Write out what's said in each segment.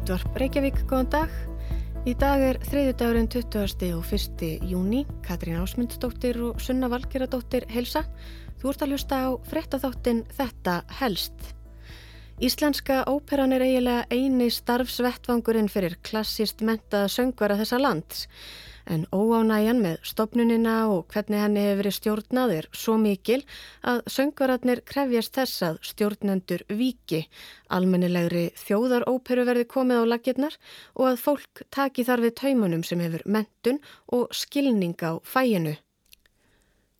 Útvarp Reykjavík, góðan dag. Í dag er þriðjudagurinn 20. og 1. júni. Katrín Ásmundsdóttir og Sunna Valgeradóttir helsa. Þú ert að hlusta á frettatháttin Þetta helst. Íslenska óperan er eiginlega eini starfsvettvangurinn fyrir klassist mentaða söngvara þessa lands en óánægjan með stopnunina og hvernig henni hefur verið stjórnað er svo mikil að söngvararnir krefjast þess að stjórnendur viki, almennilegri þjóðaróperu verði komið á lakirnar og að fólk taki þar við taumunum sem hefur mentun og skilning á fæinu.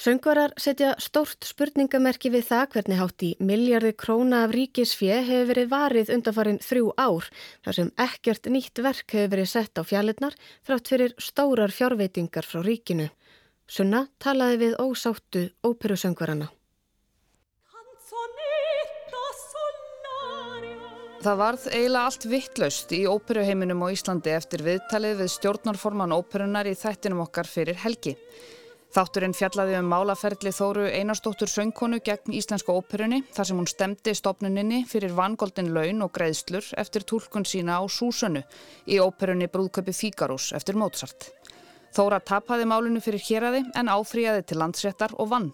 Söngvarar setja stórt spurningamerki við það hvernig hátt í miljardi króna af ríkisfje hefur verið varið undanfarin þrjú ár þar sem ekkert nýtt verk hefur verið sett á fjallinnar þrátt fyrir stórar fjárveitingar frá ríkinu. Sunna talaði við ósáttu óperusöngvarana. Það varð eiginlega allt vittlaust í óperuheiminum á Íslandi eftir viðtalið við stjórnarforman óperunar í þættinum okkar fyrir helgi. Þátturinn fjallaði um málaferðli Þóru Einarstóttur söngkonu gegn Íslenska óperunni þar sem hún stemdi stopnuninni fyrir vangoldin laun og greiðslur eftir tólkun sína á Súsönnu í óperunni Brúðköpi Fígarús eftir Mozart. Þóra tapaði málunu fyrir héræði en áfríaði til landsréttar og vann.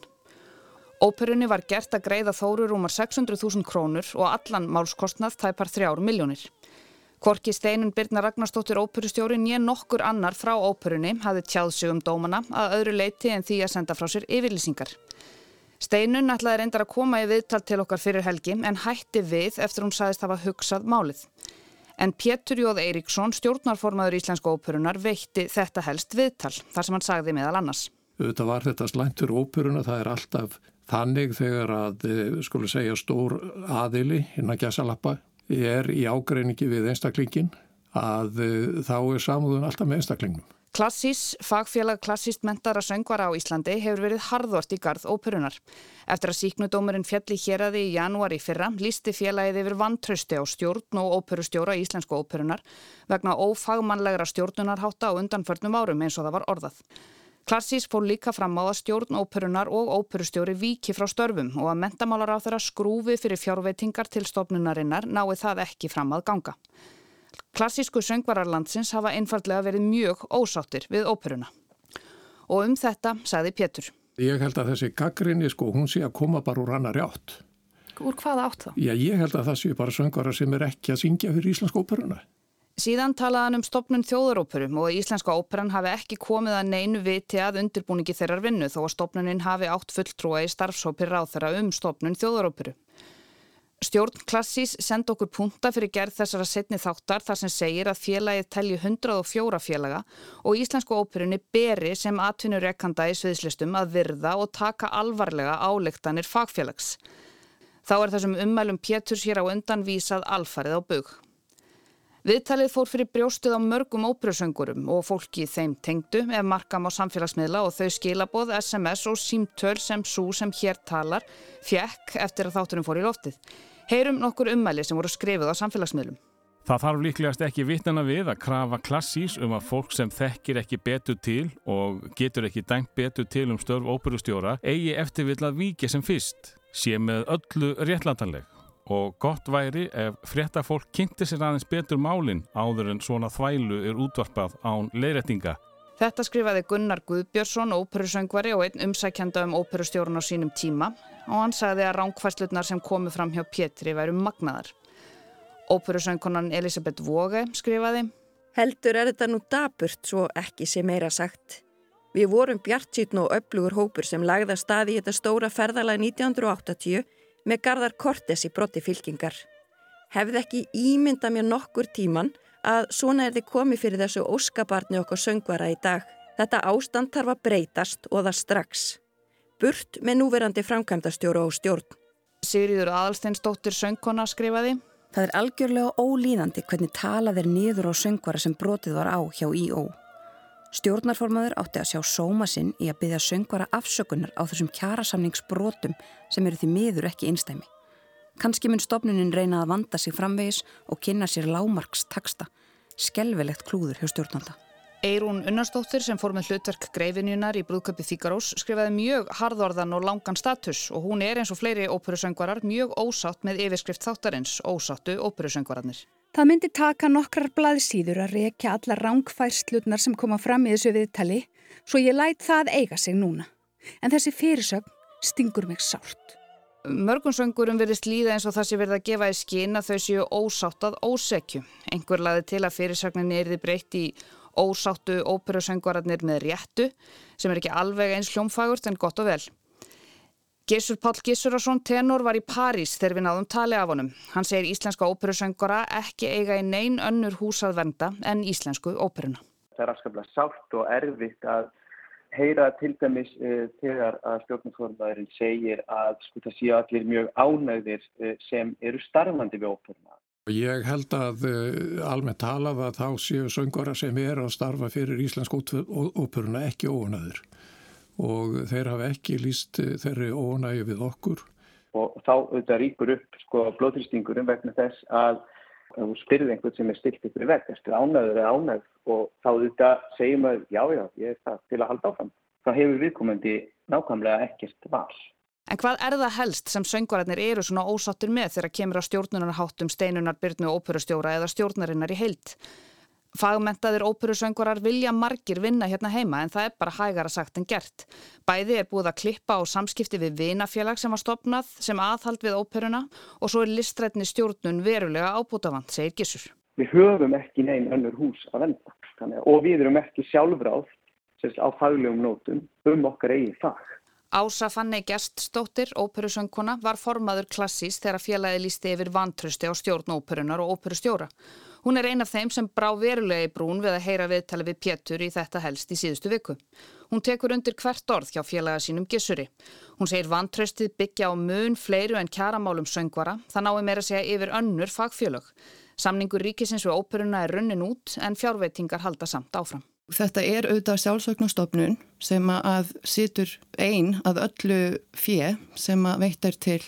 Óperunni var gert að greiða Þóru rúmar 600.000 krónur og allan málskostnað tæpar þrjár miljónir. Korki Steinun Birna Ragnarstóttir óperustjóri nýja nokkur annar frá óperunni hafði tjáð sig um dómana að öðru leiti en því að senda frá sér yfirlýsingar. Steinun ætlaði reyndar að koma í viðtal til okkar fyrir helgi en hætti við eftir hún sagðist hafa hugsað málið. En Pétur Jóð Eiríksson, stjórnarformaður Íslensku óperunar, veitti þetta helst viðtal þar sem hann sagði meðal annars. Þetta var þetta slæntur óperuna, það er alltaf þannig þegar að, eh, skulu segja, stór aðili hinn að gæsa lappa er í ágreiningi við einstaklingin að uh, þá er samúðun alltaf með einstaklingnum. Klassís, fagfélag klassíst mentara söngvara á Íslandi hefur verið harðvort í garð óperunar. Eftir að síknudómurinn fjalli hér aði í janúari fyrra lísti félagið yfir vantrausti á stjórn og óperustjóra í Íslensku óperunar vegna ófagmannlegra stjórnunarhátta á undanförnum árum eins og það var orðað. Klassís fór líka fram á að stjórn óperunar og óperustjóri viki frá störfum og að mentamálar á þeirra skrúfi fyrir fjárveitingar til stofnunarinnar nái það ekki fram að ganga. Klassísku söngvararlandsins hafa einfallega verið mjög ósáttir við óperuna. Og um þetta sagði Pétur. Ég held að þessi gaggrinni sko, hún sé að koma bara úr annar átt. Úr hvaða átt þá? Já, ég held að það sé bara söngvarar sem er ekki að syngja fyrir Íslandsk óperuna. Síðan talaðan um stopnun þjóðaróperum og Íslenska óperan hafi ekki komið að neinu viti að undirbúningi þeirrar vinnu þó að stopnunin hafi átt fulltrúa í starfsópir ráð þeirra um stopnun þjóðaróperu. Stjórn Klassís send okkur punta fyrir gerð þessara setni þáttar þar sem segir að félagið telji 104 félaga og Íslensku óperunni beri sem atvinnur ekkanda í sviðslistum að virða og taka alvarlega álektanir fagfélags. Þá er þessum ummælum Péturs hér á undan vísað alfarið á bug. Viðtalið fór fyrir brjóstuð á mörgum óperusöngurum og fólki þeim tengdu ef markam á samfélagsmiðla og þau skilaboð, SMS og símtöl sem svo sem hér talar fjekk eftir að þátturum fór í loftið. Heyrum nokkur ummæli sem voru skrifið á samfélagsmiðlum. Það þarf líklegast ekki vittnana við að krafa klassís um að fólk sem þekkir ekki betur til og getur ekki dæmt betur til um störf óperustjóra eigi eftirvill að viki sem fyrst, sé með öllu réttlandanleg og gott væri ef fréttafólk kynnti sér aðeins betur málinn áður en svona þvælu er útvarpað án leiðrættinga. Þetta skrifaði Gunnar Guðbjörnsson, óperusöngvari og einn umsækjanda um óperustjórun á sínum tíma og hann sagði að ránkvæslutnar sem komu fram hjá Pétri væru magnaðar. Óperusöngkonan Elisabeth Vóge skrifaði Heldur er þetta nú daburt svo ekki sem meira sagt. Við vorum bjartsýtn og öflugur hópur sem lagða staði í þetta stóra ferðalag 1980 með Garðar Kortes í brotti fylkingar. Hefði ekki ímynda mér nokkur tíman að svona er þið komið fyrir þessu óskabarni okkur söngvara í dag. Þetta ástand þarf að breytast og það strax. Burt með núverandi framkvæmdastjóru og stjórn. Sigriður Adalsteinsdóttir söngkona skrifaði Það er algjörlega ólíðandi hvernig talað er niður á söngvara sem brotið var á hjá I.O. Stjórnarformaður átti að sjá sóma sinn í að byggja söngvara afsökunar á þessum kjarasamningsbrotum sem eru því miður ekki einstæmi. Kanski mun stopnunin reyna að vanda sig framvegis og kynna sér lámarks taksta. Skelvelegt klúður hjá stjórnanda. Eirún Unnarsdóttir sem fór með hlutverk greifinjunar í brúðköpi Þíkarós skrifaði mjög harðorðan og langan status og hún er eins og fleiri óperusöngvarar mjög ósátt með yfirskrift þáttarins ósáttu óperusöngvararnir. Það myndi taka nokkrar blaðsýður að rekja alla rángfærslutnar sem koma fram í þessu viðtali svo ég læt það eiga sig núna. En þessi fyrirsögn stingur mig sárt. Mörgunsöngurum verðist líða eins og það sé verið að gefa í skinn að þau séu ósátt að ósekju. Engur laði til að fyrirsögninni er þið breytt í ósáttu óperusöngvararnir með réttu sem er ekki alveg eins hljómfagurt en gott og vel. Gissur Pál Gissurarsson tenor var í París þegar við náðum tali af honum. Hann segir íslenska óperusöngara ekki eiga í neyn önnur húsað venda en íslensku óperuna. Það er afskaplega sátt og erfitt að heyra til dæmis uh, þegar að stjórnumformaðurinn segir að sko það séu allir mjög ánægðir uh, sem eru starfandi við óperuna. Ég held að uh, almennt talað að þá séu söngara sem er að starfa fyrir íslensku óperuna ekki óanæður og þeir hafa ekki líst þeirri ónægi við okkur. Og þá auðvitað rýpur upp sko blóðrýstingurum vegna þess að þú spyrðir einhvern sem er stilt ykkur vekk, erstu ánæður eða ánæð og þá auðvitað segjum að já já ég er það til að halda áfram. Þá hefur viðkomandi nákvæmlega ekkert val. En hvað er það helst sem söngvararnir eru svona ósattur með þegar kemur á stjórnunarháttum steinunar byrnu og óperustjóra eða stjórnarinnar í heilt? Fagmentaðir óperusöngvarar vilja margir vinna hérna heima en það er bara hægara sagt en gert. Bæði er búið að klippa á samskipti við vinafélag sem var stopnað sem aðhald við óperuna og svo er listrætni stjórnun verulega ábútafant, segir Gissur. Við höfum ekki neyn önnur hús að venda Þannig, og við erum ekki sjálfráð á faglegum nótum um okkar eigin fag. Ása Fanni Gjertstóttir, óperusöngkona, var formaður klassís þegar félagi lísti yfir vantrösti á stjórn óperunar og óperustjóra. Hún er ein af þeim sem brá verulega í brún við að heyra viðtali við Pétur í þetta helst í síðustu viku. Hún tekur undir hvert orð hjá félaga sínum Gissuri. Hún segir vantraustið byggja á mun fleiru en kjaramálum söngvara, það nái meira segja yfir önnur fagfélög. Samningur ríkisins við óperuna er runnin út en fjárveitingar halda samt áfram. Þetta er auðvitað sjálfsögnastofnun sem að situr einn að öllu fjö sem að veittar til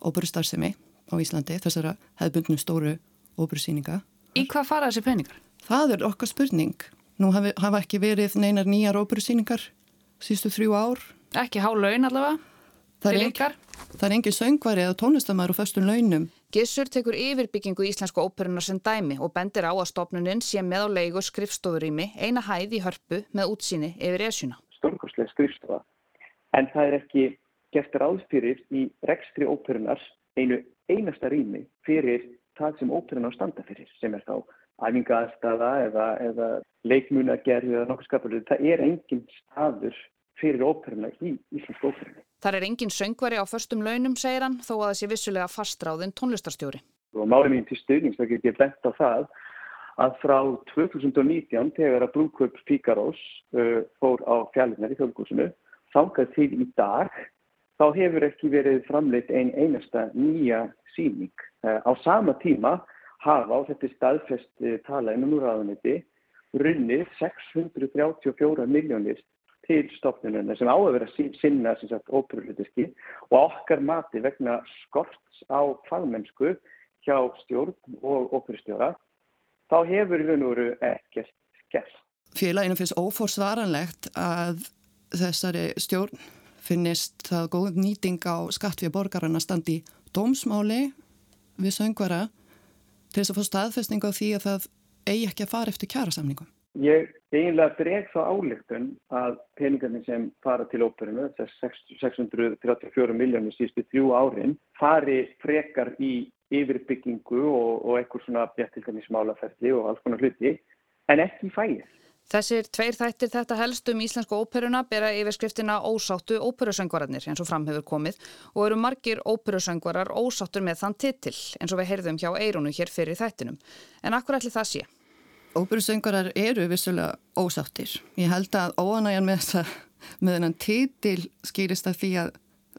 óperustarðsemi á Íslandi, þessara hefðbundnum stóru óperusýninga. Í hvað fara þessi peningar? Það er okkar spurning. Nú hafi, hafa ekki verið neinar nýjar óperusýningar sístu þrjú ár. Ekki há laun allavega? Það er, engin, það er engin söngvari eða tónlistamæður og föstun launum. Gissur tekur yfirbyggingu íslensku óperunar sem dæmi og bendir á að stopnuninn sé með á leigu skrifstofurými eina hæð í hörpu með útsýni yfir esjuna. Stórkostlega skrifstofa. En það er ekki gert ráðfyrir í rekstri óperunar einu einasta rými fyrir það sem óperun á standa fyrir sem er þá æfingaðstafa eða, eða leikmunagerð eða nokkuð skapurlega. Það er engin staður fyrir óperuna í Íslands óperuna. Það er engin söngvari á förstum launum, segir hann, þó að það sé vissulega fastráðin tónlistarstjóri. Og málið mín til stuðnings, þá get ég bent á það að frá 2019, þegar að brúköp Fíkarós uh, fór á fjallunar í þjóðgúsinu, þákað til í dag, þá hefur ekki verið framleitt einn einasta nýja síning Eh, á sama tíma hafa, og þetta er staðfest eh, tala innan úr aðuniti, runnið 634 miljónir til stofnununa sem á að vera sinna óperulutiski og okkar mati vegna skorts á fagmennsku hjá stjórn og óperustjóra þá hefur við nú ekkert gert. Félaginu finnst óforsvaranlegt að þessari stjórn finnist það góð nýting á skatt við borgarna standi dómsmáli við söngvara til þess að fá staðfestning á því að það eigi ekki að fara eftir kjara samningum? Ég eiginlega dreg þá álíktun að peningarnir sem fara til óperinu, þess 634 miljónir sístu þrjú árin, fari frekar í yfirbyggingu og, og eitthvað svona bjættilgarnismálaferli og alls konar hluti, en ekki í fæið. Þessir tveir þættir þetta helst um íslensku óperuna bera yfirskriftina ósáttu óperusöngvararnir eins og fram hefur komið og eru margir óperusöngvarar ósáttur með þann titill eins og við heyrðum hjá Eirunu hér fyrir þættinum. En akkur ætli það sé? Óperusöngvarar eru vissulega ósáttir. Ég held að óanægjan með þennan titil skýrist að því að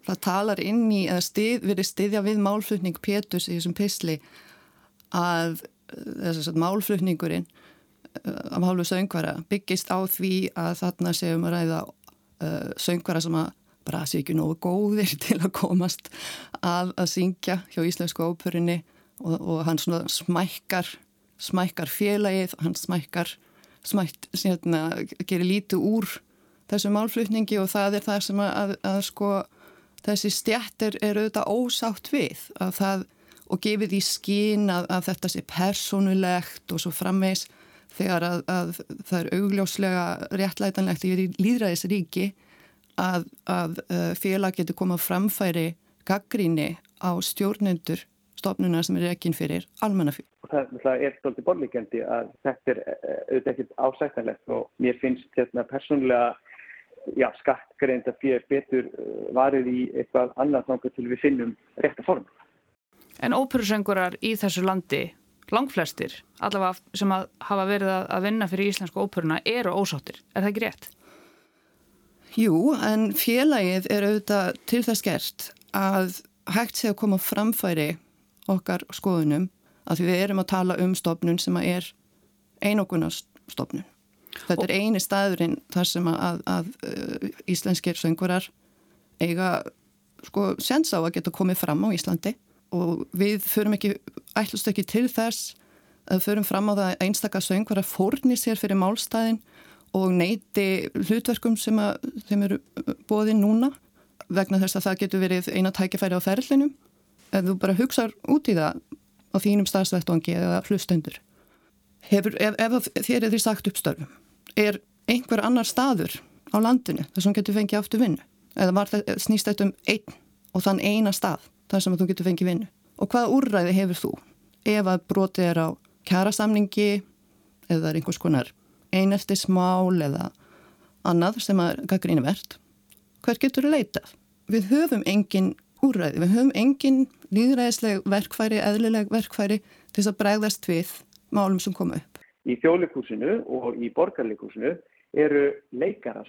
það talar inn í eða stið, verið stiðja við málflutning Pétus í þessum pisli að þess að málflutningurinn af hálfu söngvara byggist á því að þarna séum að ræða uh, söngvara sem að bara sé ekki nógu góðir til að komast að að syngja hjá Íslensku óperinni og, og hann svona smækkar smækkar félagið, hann smækkar smækt, sérna, gerir lítið úr þessu málflutningi og það er það sem að, að, að sko þessi stjættir er auðvitað ósátt við að það og gefið í skín að, að þetta sé personulegt og svo framvegs þegar að, að það er augljóslega réttlætanlegt í líðræðisríki að, að uh, félag getur komað framfæri gaggríni á stjórnendur stofnuna sem er ekki fyrir almannafíl. Það, það er stolti borlíkjandi að þetta er uh, auðvitað ekkert ásættanlegt og mér finnst þetta persónulega já, skattgreind að fyrir betur uh, varið í eitthvað annað þangar til við finnum rétta form. En óperusöngurar í þessu landi, langflestir, allavega sem að hafa verið að vinna fyrir íslensku óperuna, eru ósáttir. Er það ekki rétt? Jú, en félagið er auðvitað til þess gert að hægt sé að koma framfæri okkar skoðunum að því við erum að tala um stofnun sem er einogunastofnun. Þetta er eini staðurinn þar sem að, að, að uh, íslenskir söngurar eiga sko sens á að geta komið fram á Íslandi og við förum ekki, ætlust ekki til þess að förum fram á það að einstakar söngurar fórni sér fyrir málstæðin og neyti hlutverkum sem að þeim eru bóðið núna vegna þess að það getur verið eina tækifæri á ferlinum. Ef þú bara hugsaður út í það á þínum staðsvættongi eða hlustendur Hefur, ef, ef þér er því sagt uppstörfum er einhver annar staður á landinu þar sem getur fengið aftur vinnu eða það snýst þetta um einn og þann eina stað þar sem þú getur fengið vinnu. Og hvaða úrræði hefur þú? Ef að broti er á kjærasamningi eða er einhvers konar einelti smál eða annað sem að gaggrínu verðt hver getur þú leitað? Við höfum engin úrræði, við höfum engin líðræðisleg verkfæri, eðlileg verkfæri til þess að bregðast við málum sem koma upp. Í þjóðleikúsinu og í borgarleikúsinu eru leikarar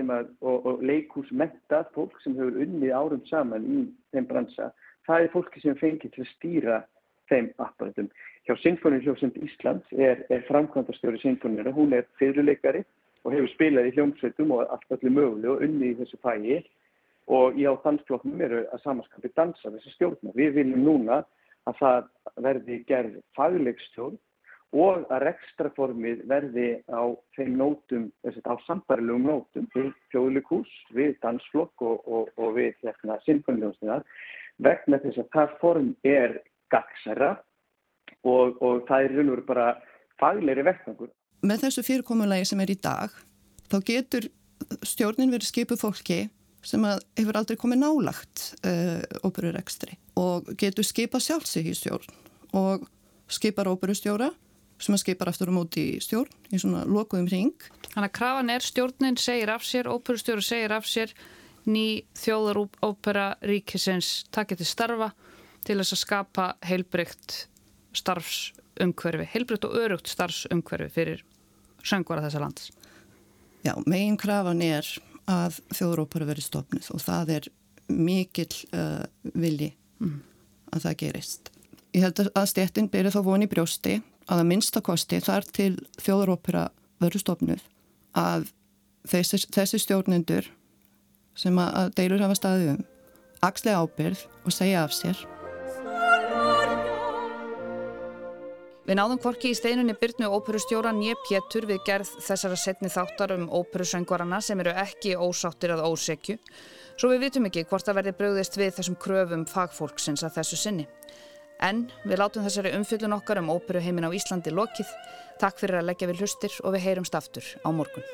að, og, og leikúsmentað fólk sem hefur unnið árum saman í þeim bransa. Það er fólki sem fengið til að stýra þeim apparatum. Hjá Sinfoníuljósund Íslands er, er framkvæmdastjóri Sinfoníuna, hún er fyrirleikari og hefur spilað í hljómsveitum og allt allir möguleg og unnið í þessu fægi og í á dansfloknum eru að samaskapi dansa þessi stjórna. Við viljum núna að það verði gerð faglegstjórn og að rekstraformið verði á þeim nótum, á sambarilegum nótum við fjóðlikús, við dansflokk og, og, og við hérna, sinfonljónsniðar vegna þess að það form er gagsæra og, og það er raun og veru bara fagleiri vektfangur. Með þessu fyrirkomulegi sem er í dag, þá getur stjórnin verið skipuð fólki sem hefur aldrei komið nálagt uh, óperurekstri og getur skipað sjálfsig í stjórn og skipar óperustjóra sem að skipar aftur á móti í stjórn í svona lokuðum ring. Þannig að krafan er stjórnin segir af sér, óperustjóru segir af sér ný þjóðar ópera ríkisins takkið til starfa til þess að skapa heilbrygt starfsumhverfi, heilbrygt og örugt starfsumhverfi fyrir söngvara þessa lands. Já, megin krafan er að þjóðarópera veri stopnið og það er mikill uh, vilji mm. að það gerist. Ég held að stjættin byrja þá voni brjósti að að minnstakosti þar til þjóðarópera verður stofnuð að þessi, þessi stjórnendur sem að deilur hafa staðið um axlega ábyrð og segja af sér. Við náðum kvorki í steinunni Byrnu óperustjóran Njö Pétur við gerð þessara setni þáttar um óperusöngvarana sem eru ekki ósáttir að ósekju svo við vitum ekki hvort það verði bröðist við þessum kröfum fagfólksins að þessu sinni. En við látum þessari umfyllun okkar um óperuheimin á Íslandi lokið. Takk fyrir að leggja við hlustir og við heyrumst aftur á morgun.